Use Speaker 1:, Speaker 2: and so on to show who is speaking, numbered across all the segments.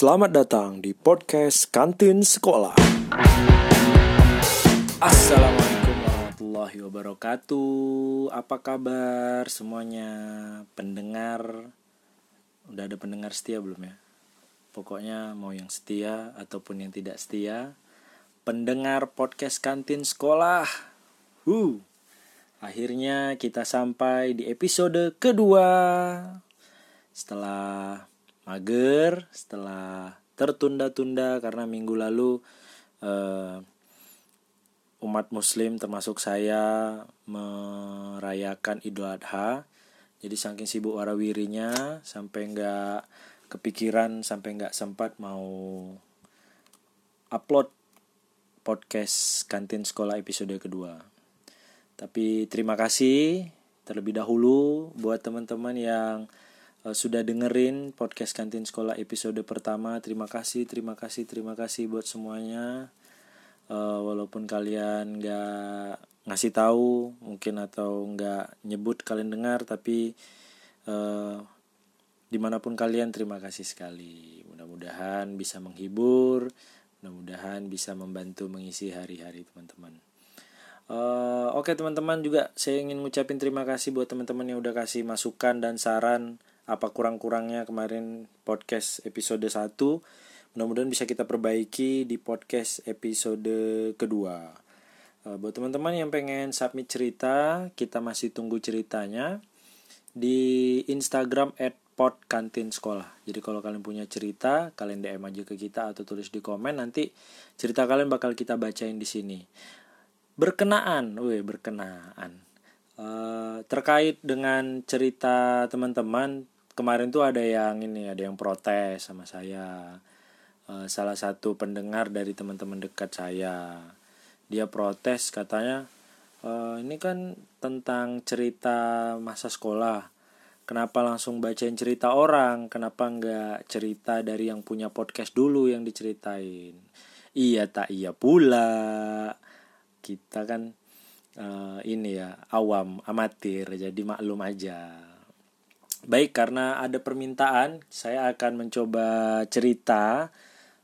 Speaker 1: Selamat datang di podcast Kantin Sekolah. Assalamualaikum warahmatullahi wabarakatuh. Apa kabar semuanya? Pendengar udah ada pendengar setia belum ya? Pokoknya mau yang setia ataupun yang tidak setia, pendengar podcast Kantin Sekolah. Huh. Akhirnya kita sampai di episode kedua. Setelah mager setelah tertunda-tunda karena minggu lalu uh, umat muslim termasuk saya merayakan Idul Adha. Jadi saking sibuk warawirinya sampai nggak kepikiran sampai nggak sempat mau upload podcast kantin sekolah episode kedua. Tapi terima kasih terlebih dahulu buat teman-teman yang uh, sudah dengerin podcast kantin sekolah episode pertama. Terima kasih terima kasih terima kasih buat semuanya. Uh, walaupun kalian nggak ngasih tahu mungkin atau nggak nyebut kalian dengar tapi uh, di mana pun kalian terima kasih sekali. Mudah-mudahan bisa menghibur mudah-mudahan bisa membantu mengisi hari-hari teman-teman. Uh, Oke okay, teman-teman juga saya ingin ngucapin terima kasih buat teman-teman yang udah kasih masukan dan saran apa kurang-kurangnya kemarin podcast episode 1 mudah-mudahan bisa kita perbaiki di podcast episode kedua. Uh, buat teman-teman yang pengen submit cerita kita masih tunggu ceritanya di Instagram at kantin sekolah jadi kalau kalian punya cerita kalian DM aja ke kita atau tulis di komen. Nanti cerita kalian bakal kita bacain di sini. Berkenaan weh berkenaan. Uh, terkait dengan cerita teman-teman kemarin tuh ada yang ini ada yang protes sama saya. Uh, salah satu pendengar dari teman-teman dekat saya. Dia protes katanya uh, ini kan tentang cerita masa sekolah. Kenapa langsung bacain cerita orang? Kenapa nggak cerita dari yang punya podcast dulu yang diceritain? Iya tak iya pula. Kita kan uh, ini ya awam amatir. Jadi maklum aja Baik, karena ada permintaan, saya akan mencoba cerita.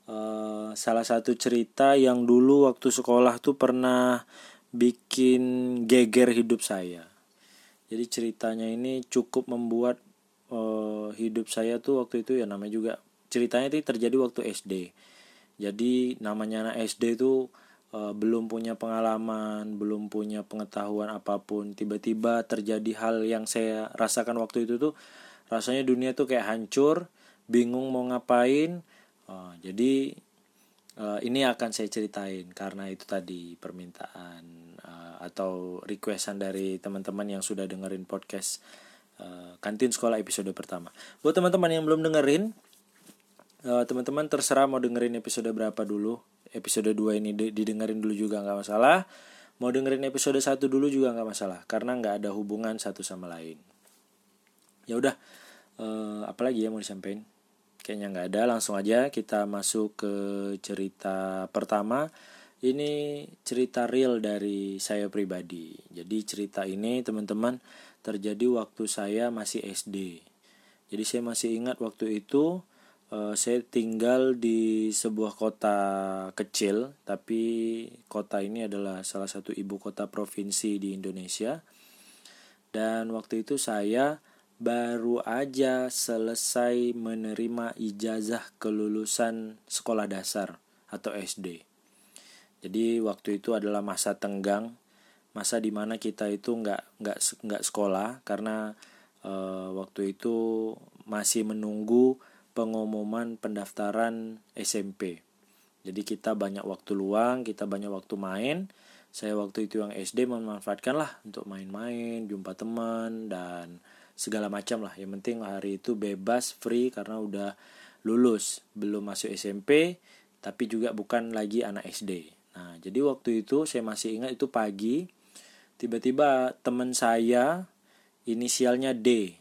Speaker 1: Uh, salah satu cerita yang dulu waktu sekolah tuh pernah bikin geger hidup saya. Jadi ceritanya ini cukup membuat uh, hidup saya tuh waktu itu ya namanya juga ceritanya itu terjadi waktu SD. Jadi namanya anak SD itu uh, belum punya pengalaman, belum punya pengetahuan apa pun, tiba-tiba terjadi hal yang saya rasakan waktu itu tuh rasanya dunia tuh kayak hancur, bingung mau ngapain. Uh, jadi uh, ini akan saya ceritain karena itu tadi permintaan uh, atau requestan dari teman-teman yang sudah dengerin podcast uh, kantin sekolah episode pertama. Buat teman-teman yang belum dengerin, teman-teman terserah mau dengerin episode berapa dulu episode 2 ini didengerin dulu juga nggak masalah. Mau dengerin episode 1 dulu juga nggak masalah karena nggak ada hubungan satu sama lain. Ya udah uh, apalagi ya mau disampaikan? Kayaknya nggak ada langsung aja kita masuk ke cerita pertama. Ini cerita real dari saya pribadi. Jadi cerita ini teman-teman terjadi waktu saya masih SD jadi saya masih ingat waktu itu uh, saya tinggal di sebuah kota kecil, tapi kota ini adalah salah satu ibu kota provinsi di Indonesia. Dan waktu itu saya baru aja selesai menerima ijazah kelulusan sekolah dasar atau SD. Jadi waktu itu adalah masa tenggang, masa di mana kita itu nggak nggak nggak sekolah karena e, waktu itu masih menunggu pengumuman pendaftaran SMP. Jadi kita banyak waktu luang, kita banyak waktu main. Saya waktu itu yang SD memanfaatkan lah untuk main-main, jumpa teman dan segala macam lah. Yang penting hari itu bebas, free karena udah lulus, belum masuk SMP, tapi juga bukan lagi anak SD. Nah, jadi waktu itu saya masih ingat itu pagi, tiba-tiba teman saya inisialnya D.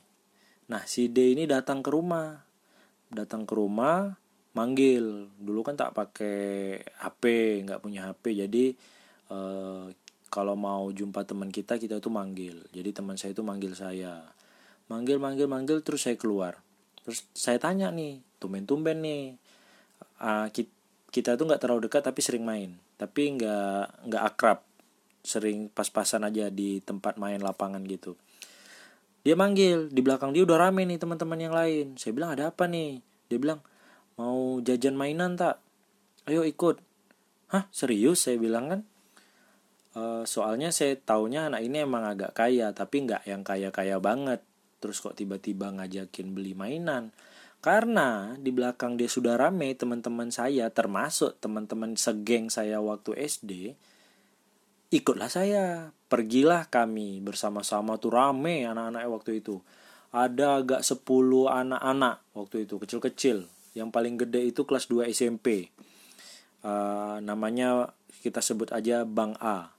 Speaker 1: Nah, si D ini datang ke rumah datang ke rumah manggil. Dulu kan tak pakai HP nggak punya HP jadi uh, kalau mau jumpa teman kita kita tuh manggil. Jadi teman saya itu manggil saya. Manggil manggil manggil terus saya keluar. Terus saya tanya nih tumben tumben nih uh, kita tuh nggak terlalu dekat tapi sering main. Tapi nggak nggak akrab. Sering pas-pasan aja di tempat main lapangan gitu dia manggil di belakang dia udah rame nih teman-teman yang lain. Saya bilang ada apa nih? Dia bilang mau jajan mainan tak. Ayo ikut. Hah? Serius? Saya bilang kan. E, soalnya saya taunya anak ini emang agak kaya tapi nggak yang kaya-kaya banget. Terus kok tiba-tiba ngajakin beli mainan? Karena di belakang dia sudah rame teman-teman saya termasuk teman-teman segeng saya waktu SD. Ikutlah saya. Pergilah kami bersama-sama tuh rame anak-anak waktu itu. Ada agak 10 anak-anak waktu itu, kecil-kecil. Yang paling gede itu kelas 2 SMP. Uh, namanya kita sebut aja Bang A.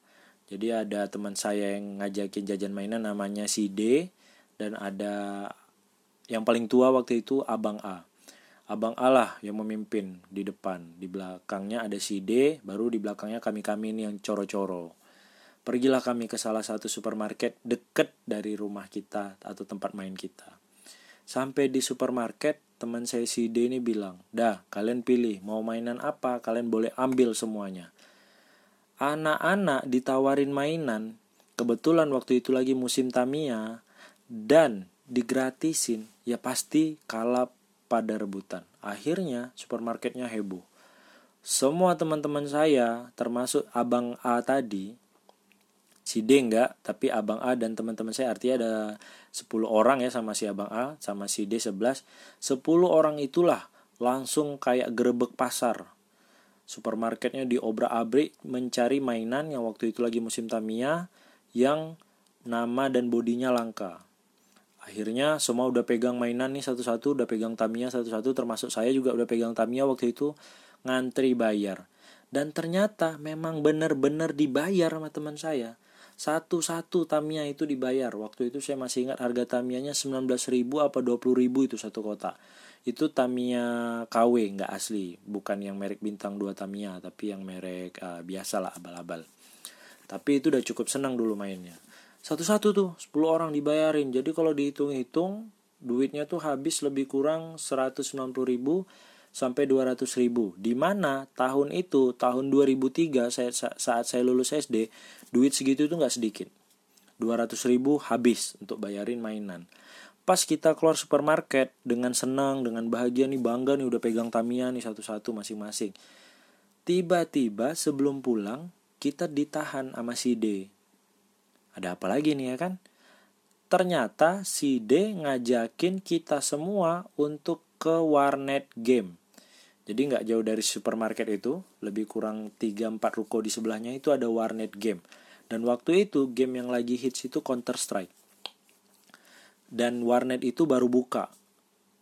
Speaker 1: Jadi ada teman saya yang ngajakin jajan mainan namanya si D dan ada yang paling tua waktu itu Abang A. Abang A lah yang memimpin di depan. Di belakangnya ada si D, baru di belakangnya kami-kami ini yang coro-coro. Pergilah kami ke salah satu supermarket deket dari rumah kita atau tempat main kita. Sampai di supermarket, teman saya si D ini bilang, Dah, kalian pilih mau mainan apa, kalian boleh ambil semuanya. Anak-anak ditawarin mainan, kebetulan waktu itu lagi musim Tamiya, dan digratisin ya pasti kalah pada rebutan. Akhirnya supermarketnya heboh. Semua teman-teman saya termasuk abang A tadi si D enggak, tapi abang A dan teman-teman saya artinya ada 10 orang ya sama si abang A sama si D 11. 10 orang itulah langsung kayak gerebek pasar. Supermarketnya diobrak-abrik mencari mainan yang waktu itu lagi musim Tamiya yang nama dan bodinya langka akhirnya semua udah pegang mainan nih satu-satu udah pegang Tamiya satu-satu termasuk saya juga udah pegang Tamiya waktu itu ngantri bayar dan ternyata memang benar-benar dibayar sama teman saya satu-satu Tamiya itu dibayar. Waktu itu saya masih ingat harga Tamiyanya 19.000 apa 20.000 itu satu kotak. Itu Tamiya KW nggak asli. Bukan yang merek bintang 2 Tamiya tapi yang merek uh, biasa lah abal-abal. Tapi itu udah cukup senang dulu mainnya. Satu-satu tuh 10 orang dibayarin. Jadi kalau dihitung-hitung duitnya tuh habis lebih kurang 190 ribu sampai 200 ribu. Di mana tahun itu tahun 2003 saya, saat saya lulus SD duit segitu itu nggak sedikit. 200 ribu habis untuk bayarin mainan. Pas kita keluar supermarket dengan senang dengan bahagia nih bangga nih udah pegang Tamiya nih satu-satu masing-masing. Tiba-tiba sebelum pulang kita ditahan sama si D. Ada apa lagi nih ya kan? Ternyata si D ngajakin kita semua untuk ke warnet game. Jadi nggak jauh dari supermarket itu, lebih kurang 3-4 ruko di sebelahnya itu ada warnet game. Dan waktu itu game yang lagi hits itu Counter Strike. Dan warnet itu baru buka.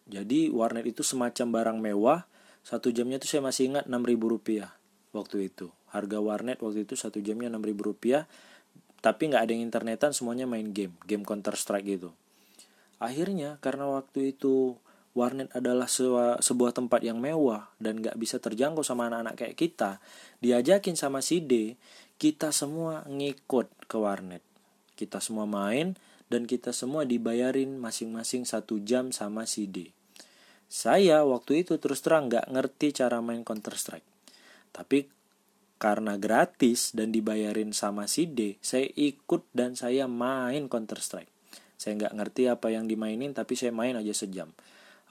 Speaker 1: Jadi warnet itu semacam barang mewah. Satu jamnya tuh saya masih ingat 6000 rupiah waktu itu. Harga warnet waktu itu satu jamnya 6000 rupiah tapi nggak ada yang internetan semuanya main game game counter strike gitu akhirnya karena waktu itu warnet adalah sebuah, tempat yang mewah dan nggak bisa terjangkau sama anak-anak kayak kita diajakin sama si D kita semua ngikut ke warnet kita semua main dan kita semua dibayarin masing-masing satu jam sama si D saya waktu itu terus terang nggak ngerti cara main counter strike tapi karena gratis dan dibayarin sama si D, saya ikut dan saya main Counter Strike. Saya nggak ngerti apa yang dimainin, tapi saya main aja sejam.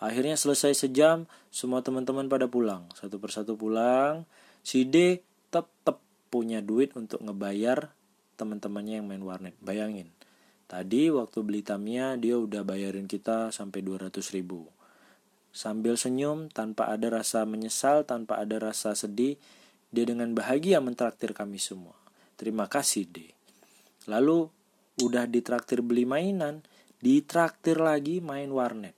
Speaker 1: Akhirnya selesai sejam, semua teman-teman pada pulang. Satu persatu pulang. Si D tetap punya duit untuk ngebayar teman-temannya yang main warnet. Bayangin, tadi waktu beli Tamiya dia udah bayarin kita sampai 200 ribu. Sambil senyum, tanpa ada rasa menyesal, tanpa ada rasa sedih, dia dengan bahagia mentraktir kami semua. Terima kasih, D. Lalu udah ditraktir beli mainan, ditraktir lagi main warnet.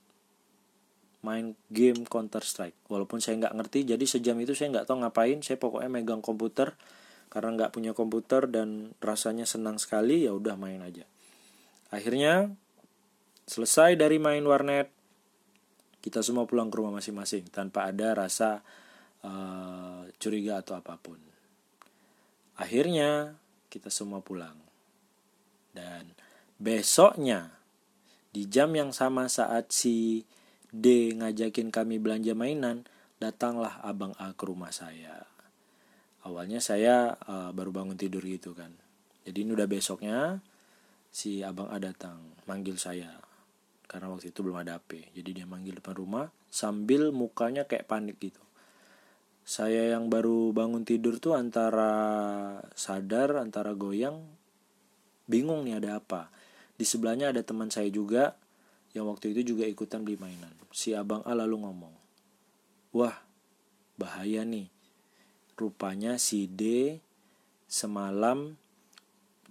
Speaker 1: Main game Counter Strike. Walaupun saya nggak ngerti, jadi sejam itu saya nggak tahu ngapain. Saya pokoknya megang komputer karena nggak punya komputer dan rasanya senang sekali. Ya udah main aja. Akhirnya selesai dari main warnet, kita semua pulang ke rumah masing-masing tanpa ada rasa uh, curiga atau apa pun. Akhirnya kita semua pulang. Dan besoknya di jam yang sama saat si D ngajakin kami belanja mainan, datanglah abang A ke rumah saya. Awalnya saya uh, baru bangun tidur gitu kan. Jadi ini udah besoknya si abang A datang manggil saya. Karena waktu itu belum ada HP jadi dia manggil depan rumah sambil mukanya kayak panik gitu. Saya yang baru bangun tidur tuh antara sadar antara goyang bingung nih ada apa. Di sebelahnya ada teman saya juga yang waktu itu juga ikutan beli mainan. Si abang A lalu ngomong wah bahaya nih. Rupanya si D semalam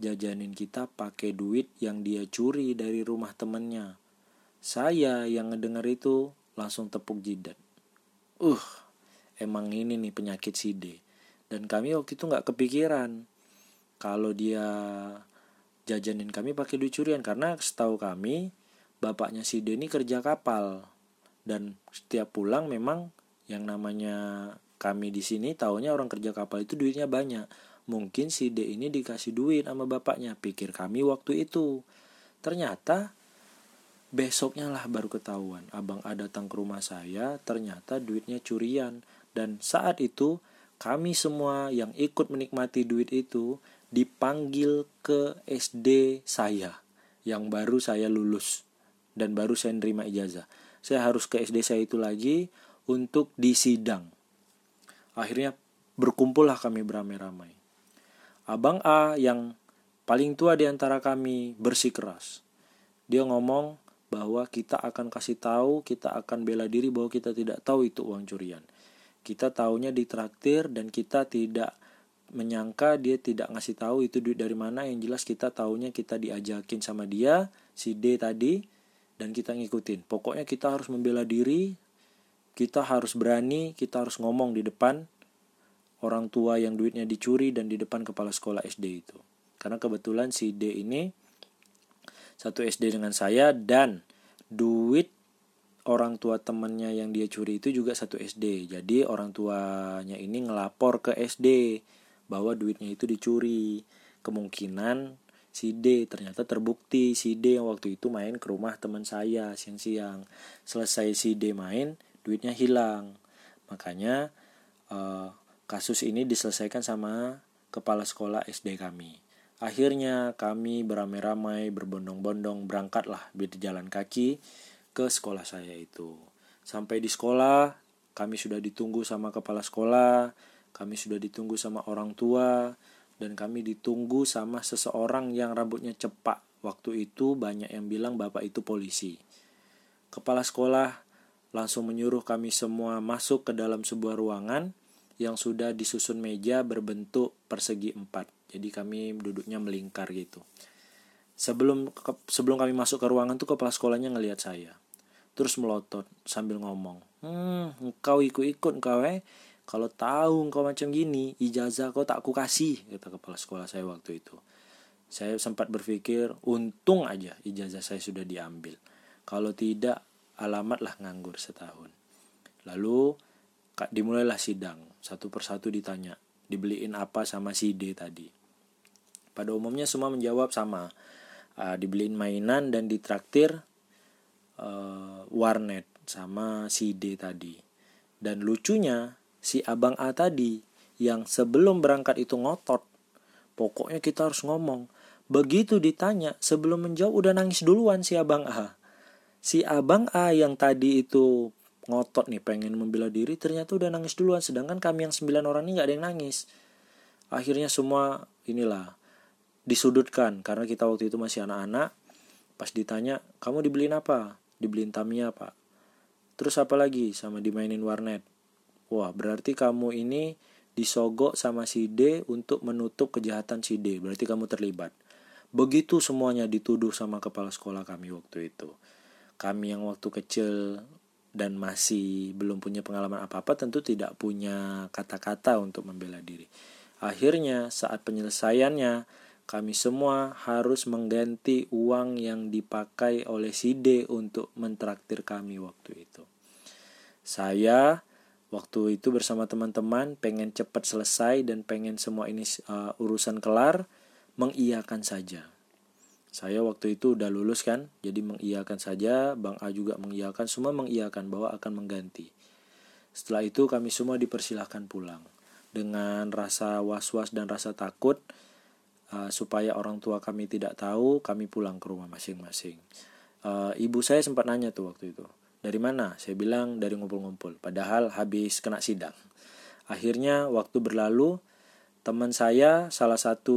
Speaker 1: jajanin kita pakai duit yang dia curi dari rumah temennya. Saya yang ngedenger itu langsung tepuk jidat. Uh emang ini nih penyakit si D. Dan kami waktu itu nggak kepikiran kalau dia jajanin kami pakai duit curian. Karena setahu kami bapaknya si ini kerja kapal. Dan setiap pulang memang yang namanya kami di sini taunya orang kerja kapal itu duitnya banyak. Mungkin si D ini dikasih duit sama bapaknya. Pikir kami waktu itu. Ternyata besoknya lah baru ketahuan. Abang ada datang ke rumah saya ternyata duitnya curian. Dan saat itu kami semua yang ikut menikmati duit itu dipanggil ke SD saya yang baru saya lulus dan baru saya nerima ijazah. Saya harus ke SD saya itu lagi untuk disidang. Akhirnya berkumpullah kami beramai-ramai. Abang A yang paling tua di antara kami bersikeras. Dia ngomong bahwa kita akan kasih tahu, kita akan bela diri bahwa kita tidak tahu itu uang curian. Kita taunya ditraktir dan kita tidak menyangka dia tidak ngasih tahu itu duit dari mana yang jelas kita taunya kita diajakin sama dia si D tadi dan kita ngikutin pokoknya kita harus membela diri kita harus berani kita harus ngomong di depan orang tua yang duitnya dicuri dan di depan kepala sekolah SD itu karena kebetulan si D ini satu SD dengan saya dan duit orang tua temennya yang dia curi itu juga satu SD. Jadi orang tuanya ini ngelapor ke SD bahwa duitnya itu dicuri. Kemungkinan si D ternyata terbukti si D yang waktu itu main ke rumah teman saya siang-siang. Selesai si D main, duitnya hilang. Makanya eh, kasus ini diselesaikan sama kepala sekolah SD kami. Akhirnya kami beramai-ramai berbondong-bondong berangkatlah jalan kaki ke sekolah saya itu. Sampai di sekolah, kami sudah ditunggu sama kepala sekolah, kami sudah ditunggu sama orang tua, dan kami ditunggu sama seseorang yang rambutnya cepak. Waktu itu banyak yang bilang bapak itu polisi. Kepala sekolah langsung menyuruh kami semua masuk ke dalam sebuah ruangan yang sudah disusun meja berbentuk persegi empat. Jadi kami duduknya melingkar gitu. Sebelum sebelum kami masuk ke ruangan tuh kepala sekolahnya ngelihat saya terus melotot sambil ngomong hmm engkau ikut-ikut engkau eh kalau tahu engkau macam gini ijazah kau tak aku kasih kata kepala sekolah saya waktu itu. Saya sempat berpikir untung aja ijazah saya sudah diambil. Kalau tidak alamatlah nganggur setahun. Lalu dimulailah sidang. Satu persatu ditanya dibeliin apa sama si D tadi? Pada umumnya semua menjawab sama. Uh, dibeliin mainan dan ditraktir uh, warnet sama si D tadi. Dan lucunya si abang A tadi yang sebelum berangkat itu ngotot. Pokoknya kita harus ngomong. Begitu ditanya sebelum menjawab udah nangis duluan si abang A. Si abang A yang tadi itu ngotot nih pengen membela diri ternyata udah nangis duluan sedangkan kami yang sembilan orang ini nggak ada yang nangis akhirnya semua inilah disudutkan karena kita waktu itu masih anak-anak pas ditanya kamu dibeliin apa dibeliin Tamiya pak terus apa lagi sama dimainin warnet wah berarti kamu ini disogok sama si D untuk menutup kejahatan si D. Berarti kamu terlibat. Begitu semuanya dituduh sama kepala sekolah kami waktu itu. Kami yang waktu kecil dan masih belum punya pengalaman apa-apa tentu tidak punya kata-kata untuk membela diri. Akhirnya saat penyelesaiannya kami semua harus mengganti uang yang dipakai oleh si D untuk mentraktir kami waktu itu. Saya waktu itu bersama teman-teman pengen cepat selesai dan pengen semua ini uh, urusan kelar, mengiyakan saja. Saya waktu itu udah lulus kan, jadi mengiyakan saja, Bang A juga mengiyakan, semua mengiyakan bahwa akan mengganti. Setelah itu kami semua dipersilahkan pulang dengan rasa was-was dan rasa takut uh, supaya orang tua kami tidak tahu kami pulang ke rumah masing-masing. Uh, ibu saya sempat nanya tuh waktu itu dari mana? Saya bilang dari ngumpul-ngumpul. Padahal habis kena sidang. Akhirnya waktu berlalu teman saya salah satu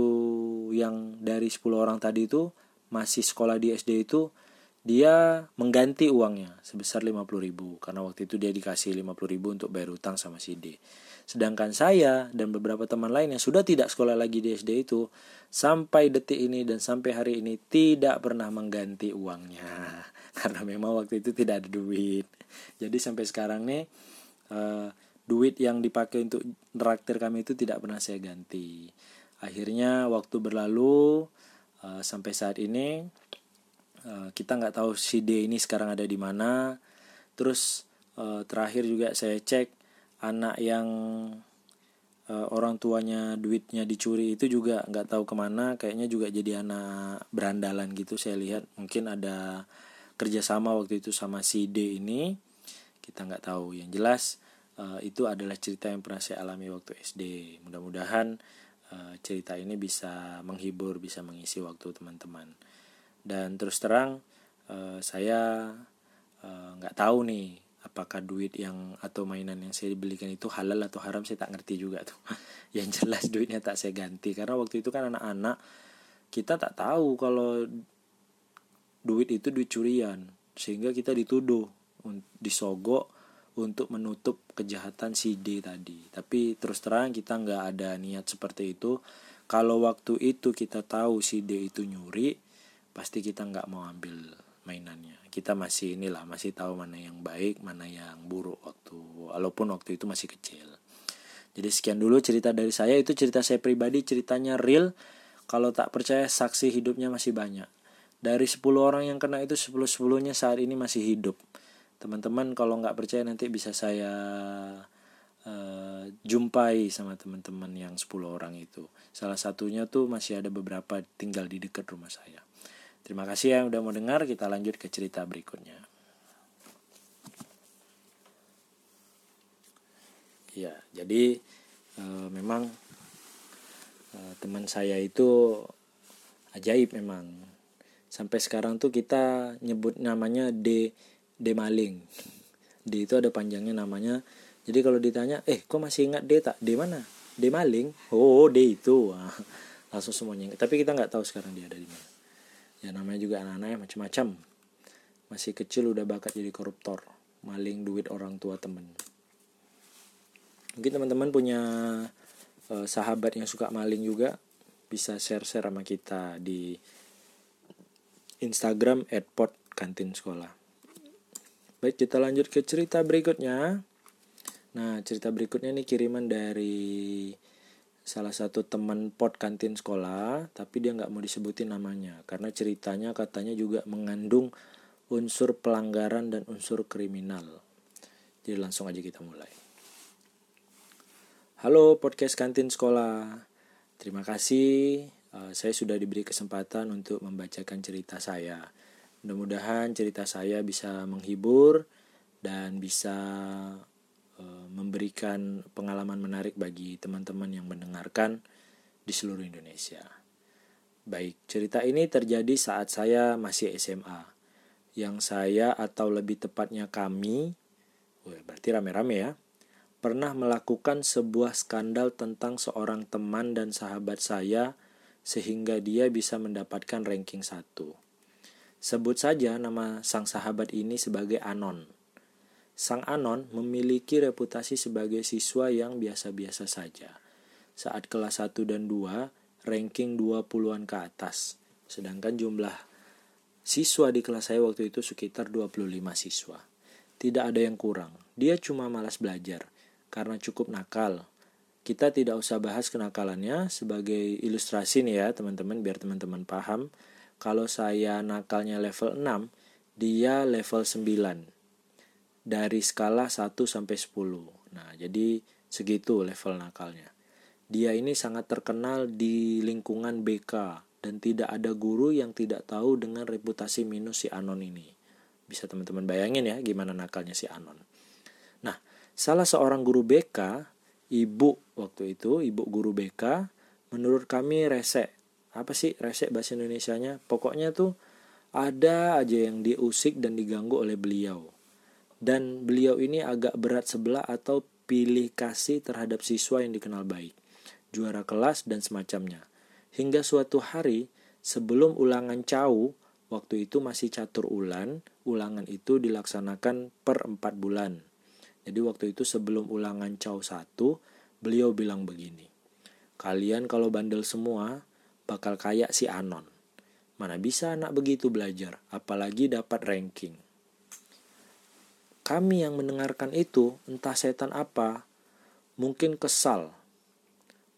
Speaker 1: yang dari 10 orang tadi itu masih sekolah di SD itu dia mengganti uangnya sebesar 50 ribu karena waktu itu dia dikasih 50 ribu untuk bayar utang sama si D. Sedangkan saya dan beberapa teman lain yang sudah tidak sekolah lagi di SD itu sampai detik ini dan sampai hari ini tidak pernah mengganti uangnya karena memang waktu itu tidak ada duit. Jadi sampai sekarang nih uh, duit yang dipakai untuk traktir kami itu tidak pernah saya ganti. Akhirnya waktu berlalu uh, sampai saat ini uh, kita nggak tahu si D ini sekarang ada di mana. Terus terakhir juga saya cek anak yang orang tuanya duitnya dicuri itu juga nggak tahu ke mana. Kayaknya juga jadi anak berandalan gitu. Saya lihat mungkin ada kerjasama waktu itu sama si D ini. Kita nggak tahu. Yang jelas uh, itu adalah cerita yang pernah saya alami waktu SD. Mudah-mudahan uh, cerita ini bisa menghibur, bisa mengisi waktu teman-teman. Dan terus terang uh, saya nggak uh, tahu nih apakah duit yang atau mainan yang saya belikan itu halal atau haram saya tak ngerti juga tuh. yang jelas duitnya tak saya ganti karena waktu itu kan anak-anak kita tak tahu kalau duit itu duit curian sehingga kita dituduh disogok untuk menutup kejahatan si D tadi. Tapi terus terang kita nggak ada niat seperti itu. Kalau waktu itu kita tahu si D itu nyuri, pasti kita nggak mau ambil mainannya. Kita masih inilah masih tahu mana yang baik, mana yang buruk waktu walaupun waktu itu masih kecil. Jadi sekian dulu cerita dari saya itu cerita saya pribadi, ceritanya real. Kalau tak percaya saksi hidupnya masih banyak. Dari 10 orang yang kena itu 10-10-nya saat ini masih hidup. Teman-teman kalau nggak percaya nanti bisa saya uh, jumpai sama teman-teman yang 10 orang itu. Salah satunya tuh masih ada beberapa tinggal di dekat rumah saya. Terima kasih yang udah mau dengar. Kita lanjut ke cerita berikutnya. Ya jadi uh, memang uh, teman saya itu ajaib memang sampai sekarang tuh kita nyebut namanya D D maling. D itu ada panjangnya namanya. Jadi kalau ditanya eh kok masih ingat D tak? D mana? D maling? Oh D itu. Langsung semuanya tapi kita nggak tahu sekarang dia ada di mana. Ya namanya juga anak-anaknya macam-macam. Masih kecil udah bakat jadi koruptor. Maling duit orang tua temen. Mungkin teman-teman punya uh, sahabat yang suka maling juga bisa share-share sama kita di Instagram @pod kantin sekolah Baik, kita lanjut ke cerita berikutnya. Nah, cerita berikutnya ini kiriman dari salah satu teman pot kantin sekolah, tapi dia nggak mau disebutin namanya karena ceritanya katanya juga mengandung unsur pelanggaran dan unsur kriminal. Jadi langsung aja kita mulai. Halo podcast kantin sekolah. Terima kasih uh, saya sudah diberi kesempatan untuk membacakan cerita saya. Mudah-mudahan cerita saya bisa menghibur dan bisa uh, memberikan pengalaman menarik bagi teman-teman yang mendengarkan di seluruh Indonesia. Baik, cerita ini terjadi saat saya masih SMA. Yang saya atau lebih tepatnya kami, berarti rame-rame ya, pernah melakukan sebuah skandal tentang seorang teman dan sahabat saya sehingga dia bisa mendapatkan ranking 1. Sebut saja nama sang sahabat ini sebagai Anon. Sang Anon memiliki reputasi sebagai siswa yang biasa-biasa saja. Saat kelas 1 dan 2, ranking 20-an ke atas. Sedangkan jumlah siswa di kelas saya waktu itu sekitar 25 siswa. Tidak ada yang kurang. Dia cuma malas belajar karena cukup nakal. Kita tidak usah bahas kenakalannya sebagai ilustrasi nih ya teman-teman biar teman-teman paham kalau saya nakalnya level 6, dia level 9. Dari skala 1 sampai 10. Nah, jadi segitu level nakalnya. Dia ini sangat terkenal di lingkungan BK dan tidak ada guru yang tidak tahu dengan reputasi minus si Anon ini. Bisa teman-teman bayangin ya gimana nakalnya si Anon. Nah, Salah seorang guru BK, ibu waktu itu, ibu guru BK, menurut kami resek. Apa sih resek bahasa Indonesianya? Pokoknya tuh ada aja yang diusik dan diganggu oleh beliau. Dan beliau ini agak berat sebelah atau pilih kasih terhadap siswa yang dikenal baik, juara kelas dan semacamnya. Hingga suatu hari sebelum ulangan cau, waktu itu masih catur ulan, ulangan itu dilaksanakan per empat bulan. Jadi waktu itu sebelum ulangan Chow 1, beliau bilang begini. Kalian kalau bandel semua, bakal kayak si Anon. Mana bisa anak begitu belajar, apalagi dapat ranking. Kami yang mendengarkan itu, entah setan apa, mungkin kesal,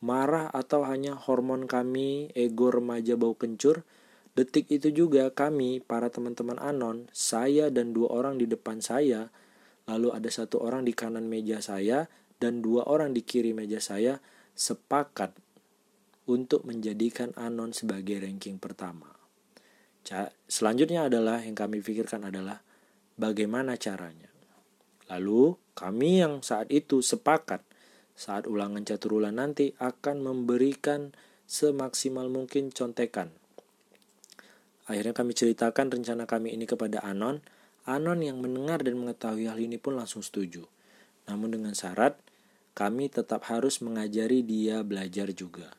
Speaker 1: marah atau hanya hormon kami, ego remaja bau kencur, detik itu juga kami, para teman-teman Anon, saya dan dua orang di depan saya, lalu ada satu orang di kanan meja saya dan dua orang di kiri meja saya sepakat untuk menjadikan Anon sebagai ranking pertama. Selanjutnya adalah yang kami pikirkan adalah bagaimana caranya. Lalu kami yang saat itu sepakat saat ulangan caturulan nanti akan memberikan semaksimal mungkin contekan. Akhirnya kami ceritakan rencana kami ini kepada Anon Anon yang mendengar dan mengetahui hal ini pun langsung setuju. Namun dengan syarat, kami tetap harus mengajari dia belajar juga.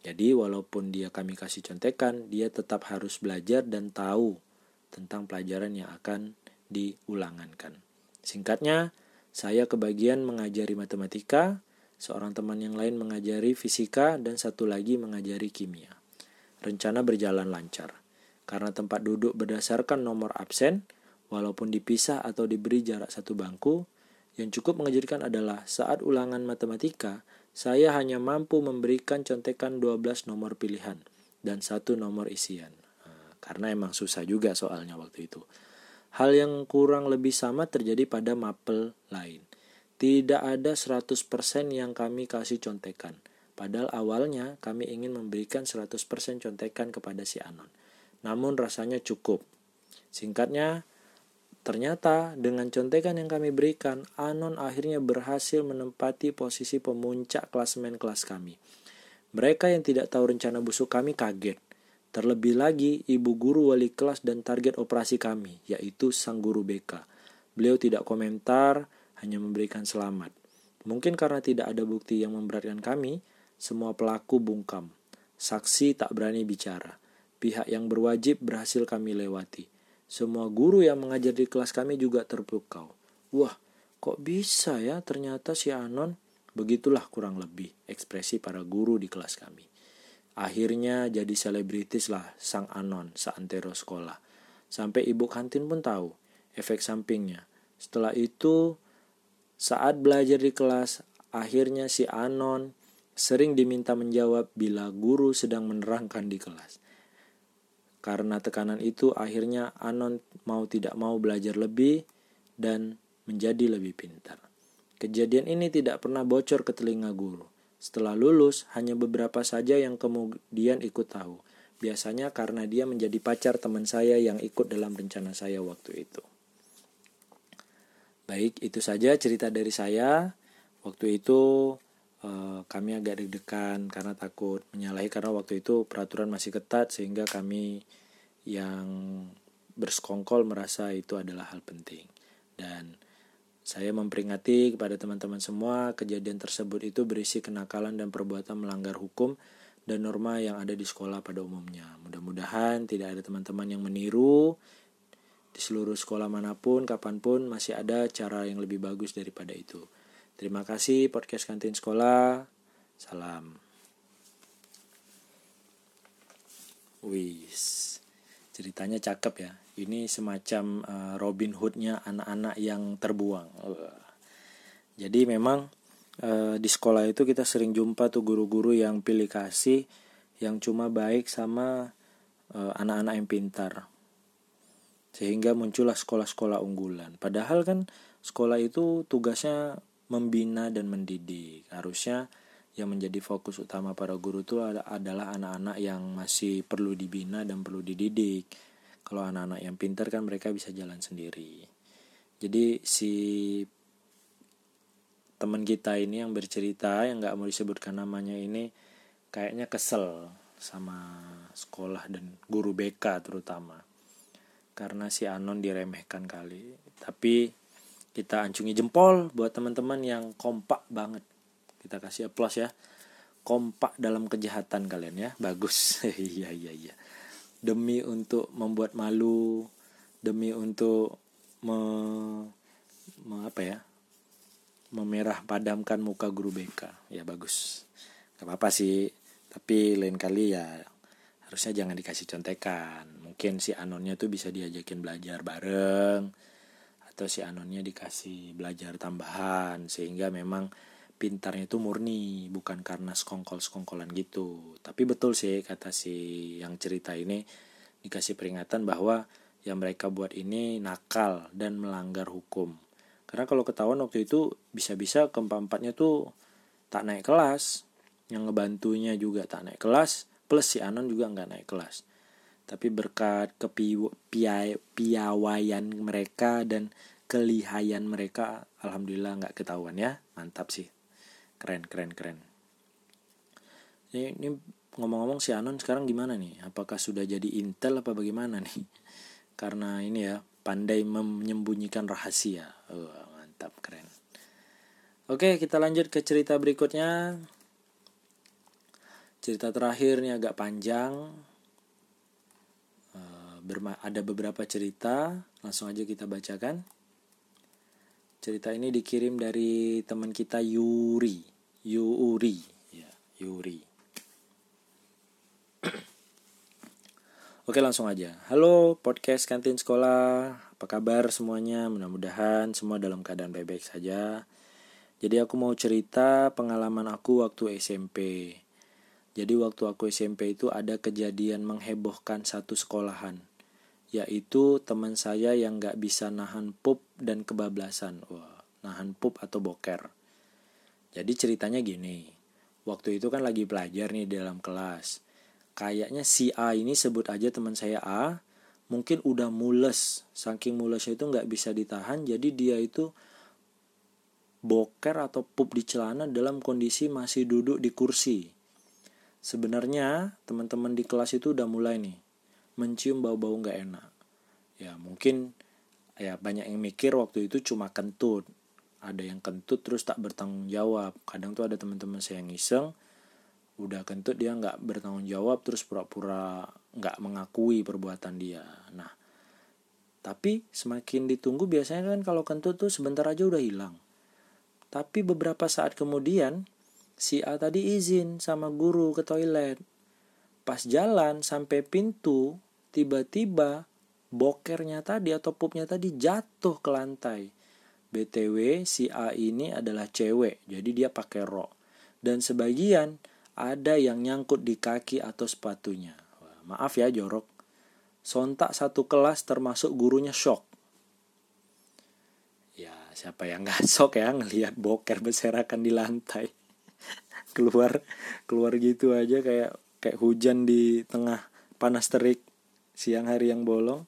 Speaker 1: Jadi walaupun dia kami kasih contekan, dia tetap harus belajar dan tahu tentang pelajaran yang akan diulangankan. Singkatnya, saya kebagian mengajari matematika, seorang teman yang lain mengajari fisika, dan satu lagi mengajari kimia. Rencana berjalan lancar. Karena tempat duduk berdasarkan nomor absen, Walaupun dipisah atau diberi jarak satu bangku, yang cukup mengejutkan adalah saat ulangan matematika, saya hanya mampu memberikan contekan 12 nomor pilihan dan satu nomor isian. Nah, karena emang susah juga soalnya waktu itu. Hal yang kurang lebih sama terjadi pada mapel lain. Tidak ada 100% yang kami kasih contekan. Padahal awalnya kami ingin memberikan 100% contekan kepada si Anon. Namun rasanya cukup. Singkatnya, Ternyata dengan contekan yang kami berikan, Anon akhirnya berhasil menempati posisi pemuncak klasemen kelas kami. Mereka yang tidak tahu rencana busuk kami kaget. Terlebih lagi, ibu guru wali kelas dan target operasi kami, yaitu sang guru BK. Beliau tidak komentar, hanya memberikan selamat. Mungkin karena tidak ada bukti yang memberatkan kami, semua pelaku bungkam. Saksi tak berani bicara. Pihak yang berwajib berhasil kami lewati. Semua guru yang mengajar di kelas kami juga terpukau. Wah, kok bisa ya ternyata si Anon? Begitulah kurang lebih ekspresi para guru di kelas kami. Akhirnya jadi selebritis lah sang Anon seantero sekolah. Sampai ibu kantin pun tahu efek sampingnya. Setelah itu, saat belajar di kelas, akhirnya si Anon sering diminta menjawab bila guru sedang menerangkan di kelas. Karena tekanan itu akhirnya Anon mau tidak mau belajar lebih dan menjadi lebih pintar. Kejadian ini tidak pernah bocor ke telinga guru. Setelah lulus, hanya beberapa saja yang kemudian ikut tahu. Biasanya karena dia menjadi pacar teman saya yang ikut dalam rencana saya waktu itu. Baik, itu saja cerita dari saya. Waktu itu eh, kami agak deg-degan karena takut menyalahi karena waktu itu peraturan masih ketat sehingga kami yang bersekongkol merasa itu adalah hal penting dan saya memperingati kepada teman-teman semua kejadian tersebut itu berisi kenakalan dan perbuatan melanggar hukum dan norma yang ada di sekolah pada umumnya. Mudah-mudahan tidak ada teman-teman yang meniru di seluruh sekolah mana pun, kapan pun masih ada cara yang lebih bagus daripada itu. Terima kasih podcast kantin sekolah. Salam. Wis ceritanya cakep ya ini semacam uh, Robin Hoodnya anak-anak yang terbuang uh. jadi memang uh, di sekolah itu kita sering jumpa tuh guru-guru yang pilih kasih yang cuma baik sama anak-anak uh, yang pintar sehingga muncullah sekolah-sekolah unggulan padahal kan sekolah itu tugasnya membina dan mendidik harusnya yang menjadi fokus utama para guru itu adalah anak-anak yang masih perlu dibina dan perlu dididik. Kalau anak-anak yang pintar kan mereka bisa jalan sendiri. Jadi si teman kita ini yang bercerita yang nggak mau disebutkan namanya ini kayaknya kesel sama sekolah dan guru BK terutama karena si Anon diremehkan kali tapi kita ancungi jempol buat teman-teman yang kompak banget. Kita kasih aplaus ya. Kompak dalam kejahatan kalian ya. Bagus. Iya iya iya. Demi untuk membuat malu demi untuk me, me apa ya? Memerah padamkan muka guru BK ya bagus. Gak apa-apa sih. Tapi lain kali ya harusnya jangan dikasih contekan. Mungkin si anonnya tuh bisa diajakin belajar bareng atau si anonnya dikasih belajar tambahan sehingga memang pintarnya itu murni bukan karena sekongkol-sekongkolan gitu. Tapi betul sih kata si yang cerita ini dikasih peringatan bahwa yang mereka buat ini nakal dan melanggar hukum. Karena kalau ketahuan waktu itu bisa-bisa keempat-empatnya tuh tak naik kelas yang ngebantunya juga tak naik kelas plus si Anon juga nggak naik kelas tapi berkat kepiawaian mereka dan kelihayan mereka alhamdulillah nggak ketahuan ya. Mantap sih. Keren keren keren. Ini, ini ngomong-ngomong si Anon sekarang gimana nih? Apakah sudah jadi intel apa bagaimana nih? Karena ini ya pandai menyembunyikan rahasia. Oh, mantap keren. Oke kita lanjut ke cerita berikutnya. Cerita terakhir nih agak panjang ada beberapa cerita langsung aja kita bacakan cerita ini dikirim dari teman kita Yuri Yuri ya Yuri Oke langsung aja. Halo podcast kantin sekolah. Apa kabar semuanya? Mudah-mudahan semua dalam keadaan baik-baik saja. Jadi aku mau cerita pengalaman aku waktu SMP. Jadi waktu aku SMP itu ada kejadian menghebohkan satu sekolahan. Yaitu teman saya yang gak bisa nahan pup dan kebablasan. Wah, nahan pup atau boker. Jadi ceritanya gini. Waktu itu kan lagi belajar nih dalam kelas kayaknya si A ini sebut aja teman saya A mungkin udah mules saking mulesnya itu nggak bisa ditahan jadi dia itu boker atau pup di celana dalam kondisi masih duduk di kursi sebenarnya teman-teman di kelas itu udah mulai nih mencium bau-bau nggak enak. Ya mungkin ya banyak yang mikir waktu itu cuma kentut. Ada yang kentut terus tak bertanggung jawab. Kadang tuh ada teman-teman saya yang iseng udah kentut dia nggak bertanggung jawab terus pura-pura nggak mengakui perbuatan dia. Nah tapi semakin ditunggu biasanya kan kalau kentut tuh sebentar aja udah hilang. Tapi beberapa saat kemudian si A tadi izin sama guru ke toilet. Pas jalan sampai pintu tiba-tiba bokernya tadi atau pupnya tadi jatuh ke lantai btw si A ini adalah cewek jadi dia pakai rok dan sebagian ada yang nyangkut di kaki atau sepatunya. Maaf ya jorok. Sontak satu kelas termasuk gurunya shock. Ya siapa yang gak shock ya ngelihat boker berserakan di lantai. keluar keluar gitu aja kayak kayak hujan di tengah panas terik siang hari yang bolong.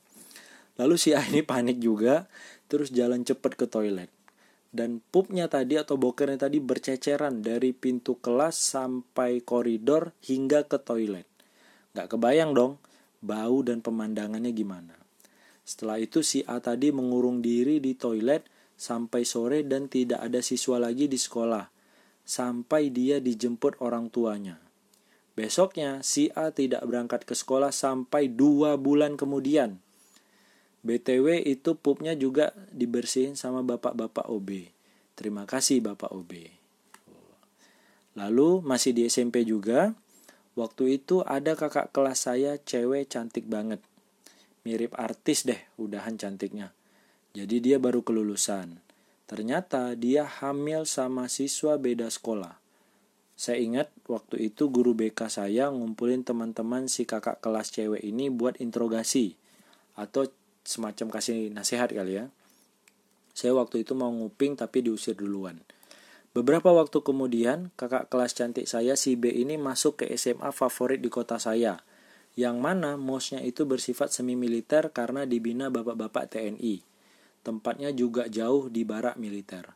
Speaker 1: Lalu si A ini panik juga, terus jalan cepet ke toilet dan pupnya tadi atau bokernya tadi berceceran dari pintu kelas sampai koridor hingga ke toilet. Gak kebayang dong bau dan pemandangannya gimana. Setelah itu si A tadi mengurung diri di toilet sampai sore dan tidak ada siswa lagi di sekolah. Sampai dia dijemput orang tuanya. Besoknya si A tidak berangkat ke sekolah sampai dua bulan kemudian. BTW itu pupnya juga dibersihin sama bapak-bapak OB. Terima kasih bapak OB. Lalu masih di SMP juga, waktu itu ada kakak kelas saya cewek cantik banget. Mirip artis deh, udahan cantiknya. Jadi dia baru kelulusan. Ternyata dia hamil sama siswa beda sekolah. Saya ingat waktu itu guru BK saya ngumpulin teman-teman si kakak kelas cewek ini buat interogasi atau semacam kasih nasihat kali ya. Saya waktu itu mau nguping tapi diusir duluan. Beberapa waktu kemudian, kakak kelas cantik saya si B ini masuk ke SMA favorit di kota saya. Yang mana mosnya itu bersifat semi militer karena dibina bapak-bapak TNI. Tempatnya juga jauh di barak militer.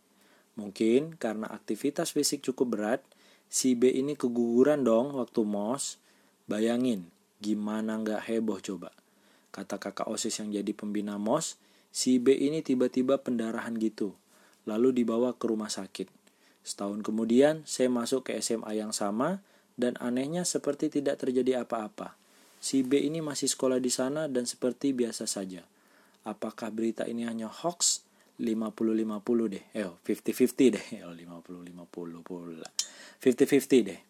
Speaker 1: Mungkin karena aktivitas fisik cukup berat, si B ini keguguran dong waktu mos. Bayangin, gimana nggak heboh coba. Kata kakak OSIS yang jadi pembina mos, si B ini tiba-tiba pendarahan gitu. Lalu dibawa ke rumah sakit. Setahun kemudian, saya masuk ke SMA yang sama, dan anehnya seperti tidak terjadi apa-apa. Si B ini masih sekolah di sana dan seperti biasa saja. Apakah berita ini hanya hoax? 50-50 deh. Eh, 50-50 deh. Oh, 50-50 pula. 50-50 deh.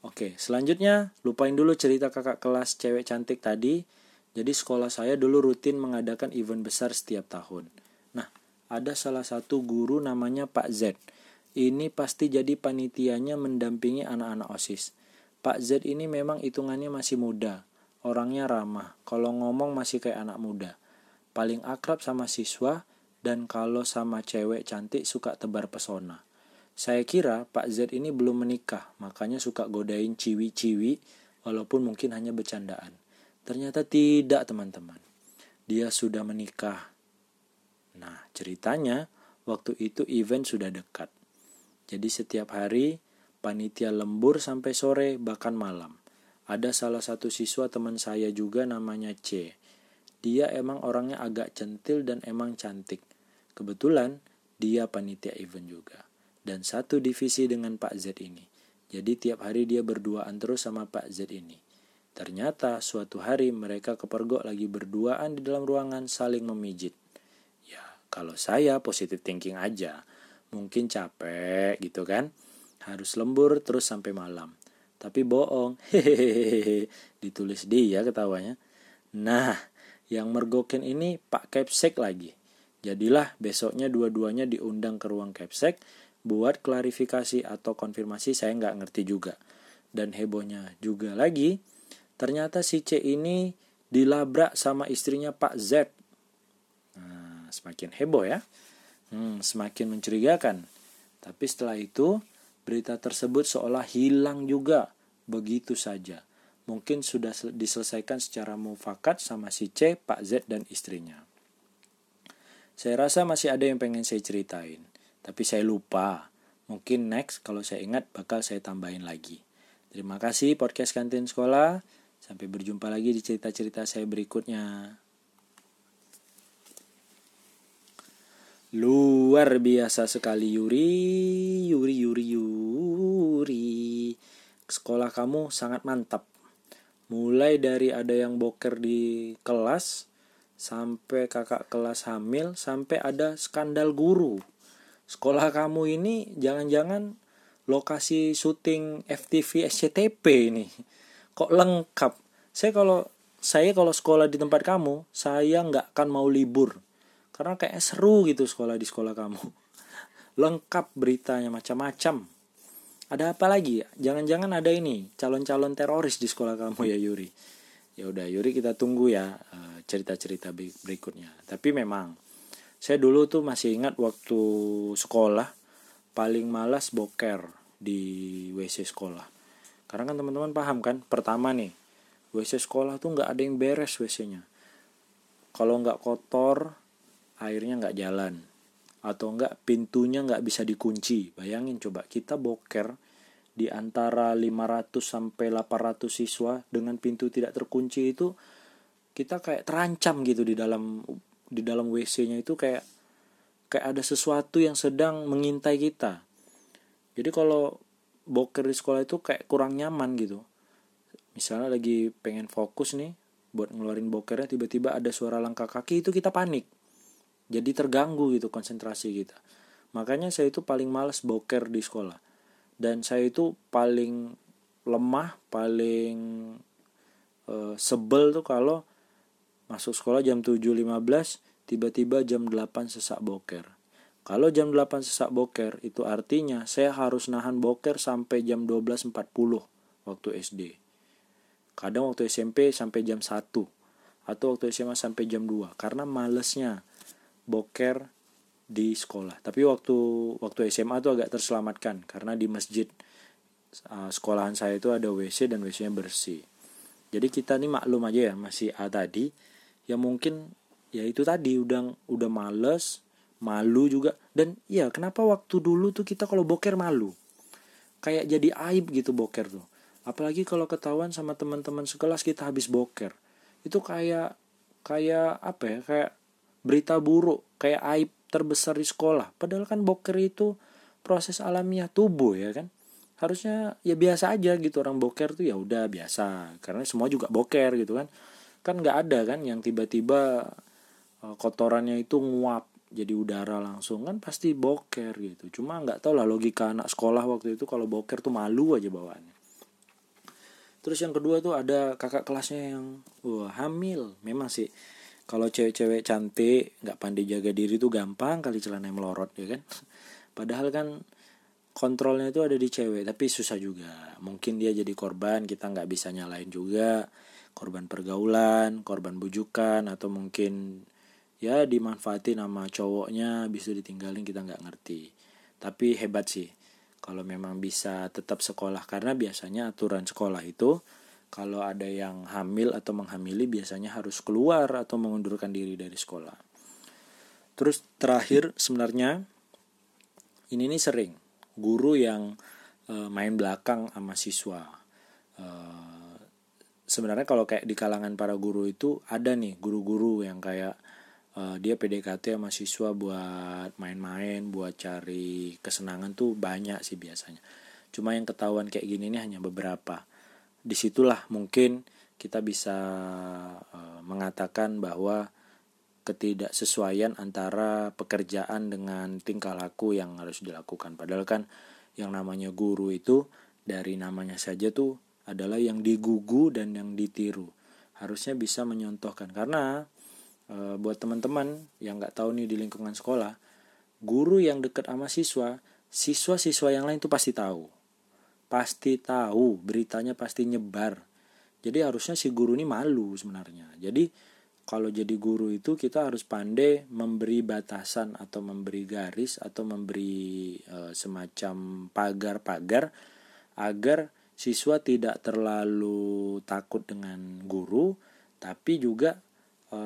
Speaker 1: Oke, selanjutnya lupain dulu cerita kakak kelas cewek cantik tadi. Jadi sekolah saya dulu rutin mengadakan event besar setiap tahun. Nah, ada salah satu guru namanya Pak Z. Ini pasti jadi panitianya mendampingi anak-anak OSIS. Pak Z ini memang hitungannya masih muda. Orangnya ramah. Kalau ngomong masih kayak anak muda. Paling akrab sama siswa, dan kalau sama cewek cantik suka tebar pesona. Saya kira Pak Z ini belum menikah, makanya suka godain ciwi-ciwi walaupun mungkin hanya bercandaan. Ternyata tidak teman-teman. Dia sudah menikah. Nah ceritanya waktu itu event sudah dekat. Jadi setiap hari panitia lembur sampai sore bahkan malam. Ada salah satu siswa teman saya juga namanya C. Dia emang orangnya agak centil dan emang cantik. Kebetulan dia panitia event juga. Dan satu divisi dengan Pak Z ini. Jadi tiap hari dia berduaan terus sama Pak Z ini. Ternyata suatu hari mereka kepergok lagi berduaan di dalam ruangan saling memijit. Ya, kalau saya positif thinking aja. Mungkin capek gitu kan. Harus lembur terus sampai malam. Tapi bohong. Hehehe. Ditulis dia ketawanya. Nah, yang mergokin ini Pak Kepsek lagi. Jadilah besoknya dua-duanya diundang ke ruang Kepsek buat klarifikasi atau konfirmasi saya nggak ngerti juga. Dan hebohnya juga lagi, ternyata si C ini dilabrak sama istrinya Pak Z. Nah, semakin heboh ya. Hmm, semakin mencurigakan. Tapi setelah itu, berita tersebut seolah hilang juga begitu saja. Mungkin sudah diselesaikan secara mufakat sama si C, Pak Z, dan istrinya. Saya rasa masih ada yang pengen saya ceritain, tapi saya lupa. Mungkin next kalau saya ingat bakal saya tambahin lagi. Terima kasih podcast kantin sekolah. Sampai berjumpa lagi di cerita-cerita saya berikutnya. Luar biasa sekali Yuri, Yuri, Yuri, Yuri. Sekolah kamu sangat mantap. Mulai dari ada yang boker di kelas, sampai kakak kelas hamil sampai ada skandal guru. Sekolah kamu ini jangan-jangan lokasi syuting FTV SCTP ini. Kok lengkap? Saya kalau saya kalau sekolah di tempat kamu saya nggak akan mau libur. Karena kayak seru gitu sekolah di sekolah kamu. Lengkap beritanya macam-macam. Ada apa lagi? Jangan-jangan ada ini calon-calon teroris di sekolah kamu ya Yuri. Ya udah Yuri kita tunggu ya cerita-cerita berikutnya. Tapi memang saya dulu tuh masih ingat waktu sekolah paling malas boker di WC sekolah. Karena kan teman-teman paham kan pertama nih WC sekolah tuh nggak ada yang beres WC-nya kalau nggak kotor airnya nggak jalan. Atau nggak pintunya nggak bisa dikunci. Bayangin coba kita boker di antara 500 sampai 800 siswa dengan pintu tidak terkunci itu kita kayak terancam gitu di dalam di dalam WC-nya itu kayak kayak ada sesuatu yang sedang mengintai kita. Jadi kalau boker di sekolah itu kayak kurang nyaman gitu. Misalnya lagi pengen fokus nih buat ngeluarin bokernya tiba-tiba ada suara langkah kaki itu kita panik. Jadi terganggu gitu konsentrasi kita. Makanya saya itu paling males boker di sekolah dan saya itu paling lemah paling uh, sebel tuh kalau masuk sekolah jam 7.15 tiba-tiba jam 8 sesak boker kalau jam 8 sesak boker itu artinya saya harus nahan boker sampai jam 12.40 waktu SD kadang waktu SMP sampai jam 1 atau waktu SMA sampai jam 2 karena malesnya boker di sekolah. Tapi waktu waktu SMA tuh agak terselamatkan karena di masjid sekolahan saya itu ada WC dan WC-nya bersih. Jadi kita nih maklum aja ya masih A tadi ya mungkin ya itu tadi udah udah males malu juga. Dan ya kenapa waktu dulu tuh kita kalau boker malu? Kayak jadi aib gitu boker tuh. Apalagi kalau ketahuan sama teman-teman sekelas kita habis boker. Itu kayak kayak apa ya kayak berita buruk kayak aib terbesar di sekolah. Padahal kan boker itu proses alamiah tubuh ya kan. Harusnya ya biasa aja gitu orang boker tuh ya udah biasa. Karena semua juga boker gitu kan kan nggak ada kan yang tiba-tiba uh, kotorannya itu nguap jadi udara langsung kan pasti boker gitu. Cuma nggak tau lah logika anak sekolah waktu itu kalau boker tuh malu aja bawaannya. Terus yang kedua tuh ada kakak kelasnya yang wah hamil. Memang sih kalau cewek-cewek cantik nggak pandai jaga diri tuh gampang kali celana melorot ya kan? Padahal kan kontrolnya itu ada di cewek tapi susah juga. Mungkin dia jadi korban kita nggak bisa nyalain juga korban pergaulan korban bujukan atau mungkin ya dimanfaatin sama cowoknya bisa ditinggalin kita nggak ngerti. Tapi hebat sih kalau memang bisa tetap sekolah karena biasanya aturan sekolah itu kalau ada yang hamil atau menghamili biasanya harus keluar atau mengundurkan diri dari sekolah. Terus terakhir sebenarnya ini nih sering guru yang uh, main belakang sama siswa. Uh, sebenarnya kalau kayak di kalangan para guru itu ada nih guru-guru yang kayak uh, dia PDKT sama siswa buat main-main buat cari kesenangan tuh banyak sih biasanya cuma yang ketahuan kayak gini nih hanya beberapa di situlah mungkin kita bisa uh, mengatakan bahwa ketidaksesuaian antara pekerjaan dengan tingkah laku yang harus dilakukan. Padahal kan yang namanya guru itu dari namanya saja tuh adalah yang digugu dan yang ditiru. Harusnya bisa menyontohkan karena e, buat teman-teman yang nggak tahu nih di lingkungan sekolah, guru yang dekat sama siswa, siswa-siswa yang lain tuh pasti tahu. Pasti tahu, beritanya pasti nyebar. Jadi harusnya si guru ini malu sebenarnya. Jadi kalau jadi guru itu kita harus pandai memberi batasan atau memberi garis atau memberi e, semacam pagar-pagar agar siswa tidak terlalu takut dengan guru tapi juga e,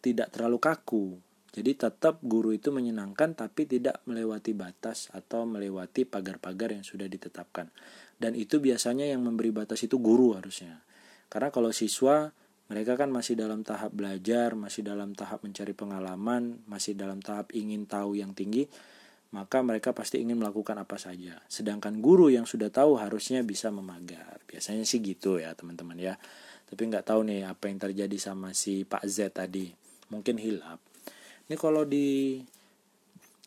Speaker 1: tidak terlalu kaku. Jadi tetap guru itu menyenangkan tapi tidak melewati batas atau melewati pagar-pagar yang sudah ditetapkan. Dan itu biasanya yang memberi batas itu guru harusnya. Karena kalau siswa mereka kan masih dalam tahap belajar, masih dalam tahap mencari pengalaman, masih dalam tahap ingin tahu yang tinggi, maka mereka pasti ingin melakukan apa saja. Sedangkan guru yang sudah tahu harusnya bisa memagar. Biasanya sih gitu ya teman-teman ya. Tapi nggak tahu nih apa yang terjadi sama si Pak Z tadi. Mungkin hilap. Ini kalau di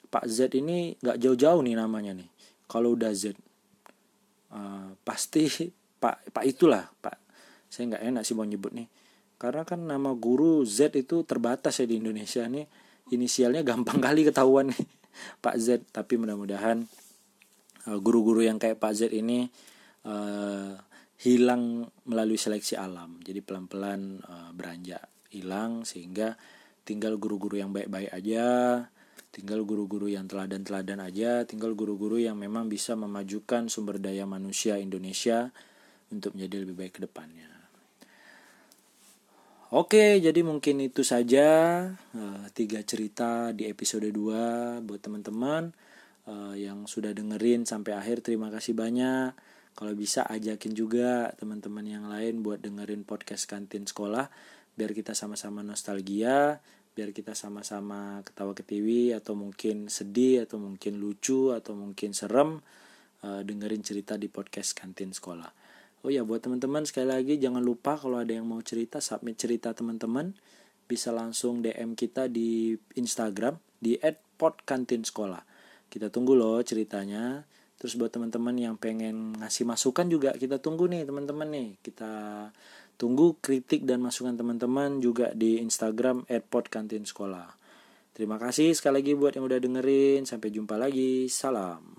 Speaker 1: Pak Z ini nggak jauh-jauh nih namanya nih. Kalau udah Z, uh, pasti Pak Pak itulah Pak. Saya nggak enak sih mau nyebut nih karena kan nama guru Z itu terbatas ya di Indonesia nih inisialnya gampang kali ketahuan nih Pak Z tapi mudah-mudahan uh, guru-guru yang kayak Pak Z ini uh, hilang melalui seleksi alam. Jadi pelan-pelan uh, beranjak hilang sehingga tinggal guru-guru yang baik-baik aja tinggal guru-guru yang teladan-teladan aja tinggal guru-guru yang memang bisa memajukan sumber daya manusia Indonesia untuk menjadi lebih baik ke depannya Oke, jadi mungkin itu saja uh, tiga cerita di episode 2 buat teman-teman uh, yang sudah dengerin sampai akhir. Terima kasih banyak. Kalau bisa ajakin juga teman-teman yang lain buat dengerin podcast kantin sekolah biar kita sama-sama nostalgia, biar kita sama-sama ketawa ketiwi atau mungkin sedih atau mungkin lucu atau mungkin serem uh, dengerin cerita di podcast kantin sekolah. Oh ya buat teman-teman sekali lagi jangan lupa kalau ada yang mau cerita submit cerita teman-teman bisa langsung DM kita di Instagram di @podkantinsekolah. Kita tunggu loh ceritanya. Terus buat teman-teman yang pengen ngasih masukan juga kita tunggu nih teman-teman nih. Kita tunggu kritik dan masukan teman-teman juga di Instagram @podkantinsekolah. Terima kasih sekali lagi buat yang udah dengerin. Sampai jumpa lagi. Salam.